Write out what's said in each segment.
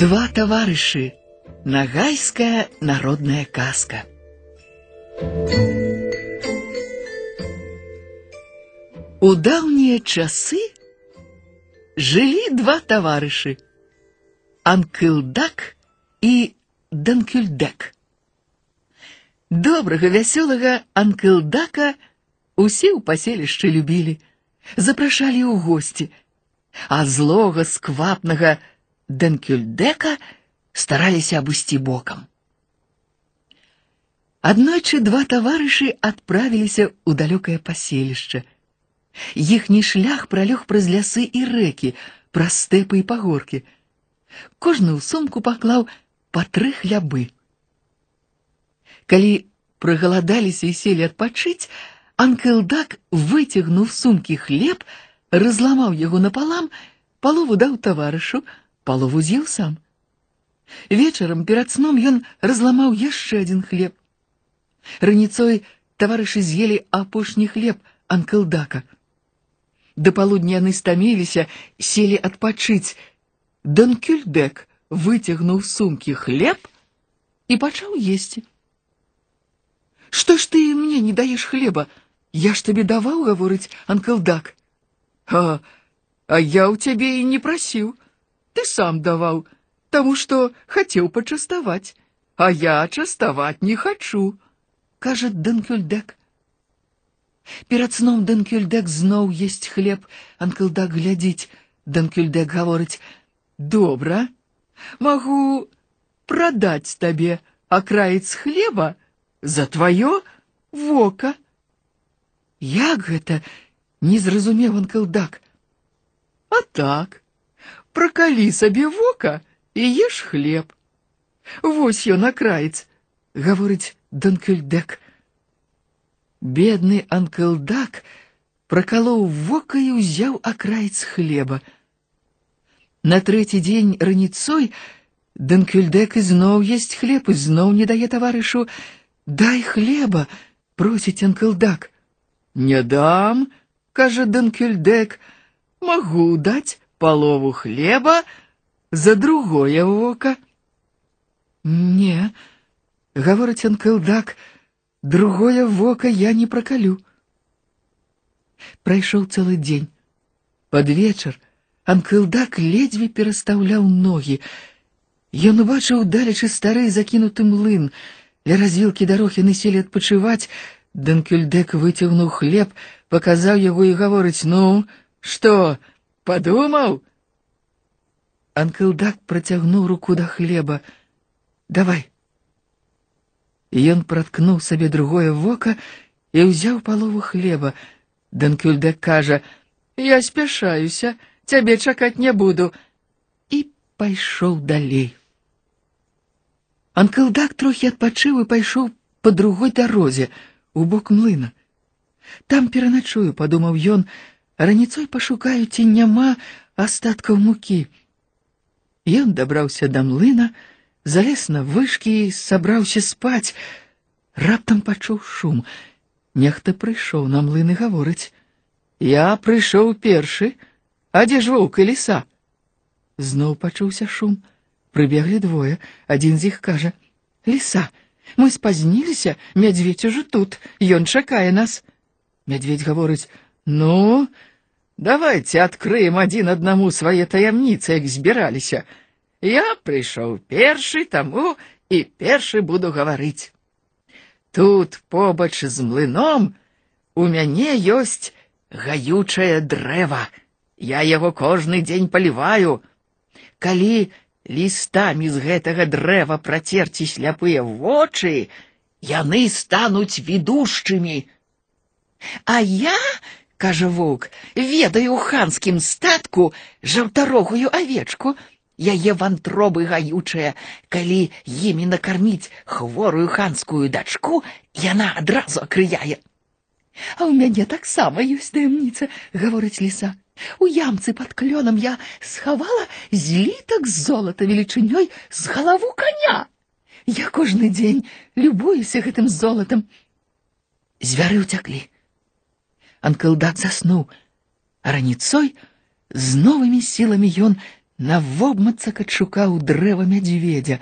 Два таварышы. Нагайская народная казка. У даўнія часы жылі два таварышы Анкылдак і Данкюльдек. Добрага вясёлага Анкылдака усе ў паселішчы любілі, запрашалі ў госці, а злога сквапнага Данкюльдека стараліся абысці бокам. Аднойчы два таварышы адправіліся ў далёкае паселішча. Іхні шлях пралёг праз лясы і рэкі, праз стэпы і пагоркі. Кожны ў сумку паклаў па тры хлябы. Калі прагаладаліся і селі адпачыць, Анкелдак выцягнуў з сумкі хлеб, разламаў яго напалам, палову даў таварышу, палову з'еў сам. Вечарам перад сном ён разламаў яшчэ адзін хлеб. Раніцой таварышы з'елі апошні хлеб Анкелдака. Да палудня яны стаміліся, селі адпачыць. Данкюльдек выцягнуў з сумкі хлеб і пачаў есці. Што ж ты мне не даеш хлеба? Я ж табе даваў, гаворыць Анкелдак. А, а я ў цябе і не прасіў. Ты сам даваў, таму што хацеў пачаставаць, а я частаваць не хачу, кажа Данкюльдек. Перад сном Данкюльдек зноў есць хлеб, Анкелдак глядзіць. Данкюльдек гаворыць: « Добра, магу прадаць табе акраец хлеба за тваё вока. Як гэта не зразумеў Анкелдак. А так, пракалі сабе вока і еш хлеб. Вось ён акраец, гаворыць Данкюльдек. Бедны Анкелдак пракалоў вока і ўзяў акраец хлеба. На трэці дзень раніцой Данкюльдек ізноў есць хлеб і зноў не дае таварышу. Дай хлеба, просіць Анкелдак. Не дам, кажа Данкюльдек, магу даць палову хлеба за другое вока. Не, гаворыць Анкелдак, другое вока я не пракалю. Прайшоў цэлы дзень. Пад вечар Анкелдак ледзьве перастаўляў ногі. Ён убачыў далечы стары закінуты млын. Ля развілкі дарог яны селі адпачываць. Данкюльдек выцягнуў хлеб, паказаў яго і гаворыць: ну, што, падумаў? Анкелдак працягнуў руку да хлеба. Давай. І ён праткнуў сабе другое вока і ўзяў палову хлеба. Данкюльдек кажа: « Я спяшаюся, цябе чакаць не буду. І пайшоў далей. Анкелдак трохі адпачыў і пайшоў па другой дарозе, у бок млына. Там пераначую, падумаў ён, раніцой пашукаю, ці няма астаткаў мукі. Ён дабраўся да млына, залез на вышкі і сабраўся спаць. Раптам пачуў шум. Нехта прыйшоў на млын і гаворыць: « Я прыйшоў першы, а дзе ж воўк і ліса? Зноў пачуўся шум. Прыбеглі двое, адзін з іх кажа: « Ліса, мы спазніліся, мядзведь ужо тут, ён чакае нас. Мядзведь гаворыць: « Ну, давайте адкрыем адзін аднаму свае таямніцы, як збіраліся. Я прыйшоў першы, таму і першы буду гаварыць. Тут побач з млыном у мяне ёсць гаючае дрэва. Я яго кожны дзень паліваю. Калі лістамі з гэтага дрэва працерці сляпыя вочы, яны стануць відушчымі. А я, кажа воўк, ведаю ў ханскім статку жаўтарогую авечку, яе вантробы гаючыя, калі імі накарміць хворую ханскую дачку, яна адразу акрыяе. А ў мяне таксама ёсць таямніца, гаворыць ліса. У ямцы пад клёнам я схавала злітак з золата велічынёй з галаву коня. Я кожны дзень любуюся гэтым золатам. Звяры ўцяклі. Анкелдак заснуў, а раніцой з новымі сіламі ён навобмацак адшукаў дрэва мядзведзя,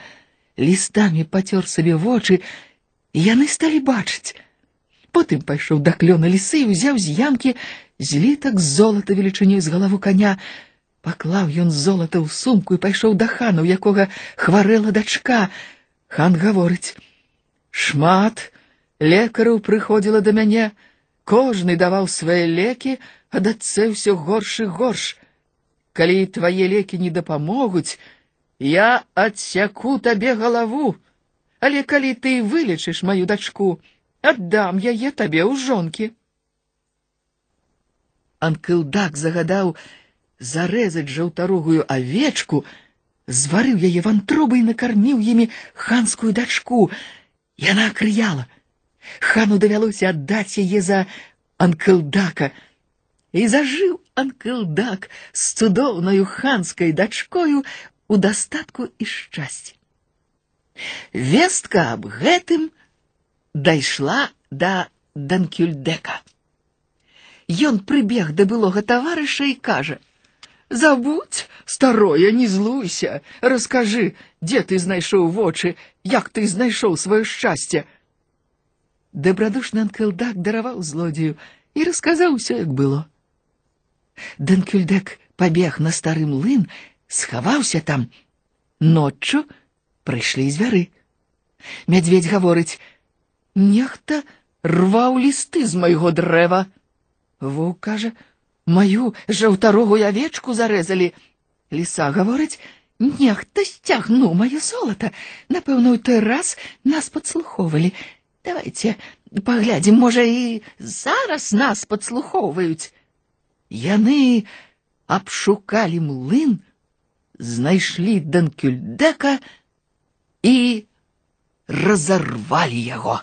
лістамі пацёр сабе вочы, і яны сталі бачыць. Потым пайшоў да клёна лісы і ўзяў з ямкі злітак золата велічынёй з галаву коня, паклаў ён золата ў сумку і пайшоў да хана, у якога хварэла дачка. Хан гаворыць: « Шмат лекараў прыходзіла да мяне, кожны даваў свае лекі, а дачцэ ўсё горш і горш. Калі твае лекі не дапамогуць, я адсяку табе галаву, але калі ты вылечыш маю дачку, аддам яе табе ў жонкі. Анкылдак загадаў зарэзаць жаўтарогую авечку, зварыў яе вантробы і накарміў імі ханскую дачку. Яна крыяла. Хану давялося аддаць яе за анкылдака. І зажыў анкылдак з цудоўнаю ханскай дачкою у дастатку і шчасці. Вестка аб гэтым дайшла да Данкюльдека. Ён прыбег да былога таварыша і кажа: « Забудь, старое, не злуйся, раскажы, дзе ты знайшоў вочы, як ты знайшоў сваё шчасце. Дабрадушны анкылдак дараваў злодзею і расказаў усё, як было. Данкюльдек пабег на стары млын, схаваўся там. Ноччу прыйшлі звяры. Мядзведь гаворыць: « Нехта рваў лісты з майго дрэва. Воўк кажа: маю жаўтарогую авечку зарэзалі. Ліса гаворыць: нехта сцягнуў маё золата. Напэўна, у той раз нас падслухоўвалі. Давайте паглядзім, можа і зараз нас падслухоўваюць. Яны абшукалі млын, знайшлі Данкюльдека і разарвалі яго.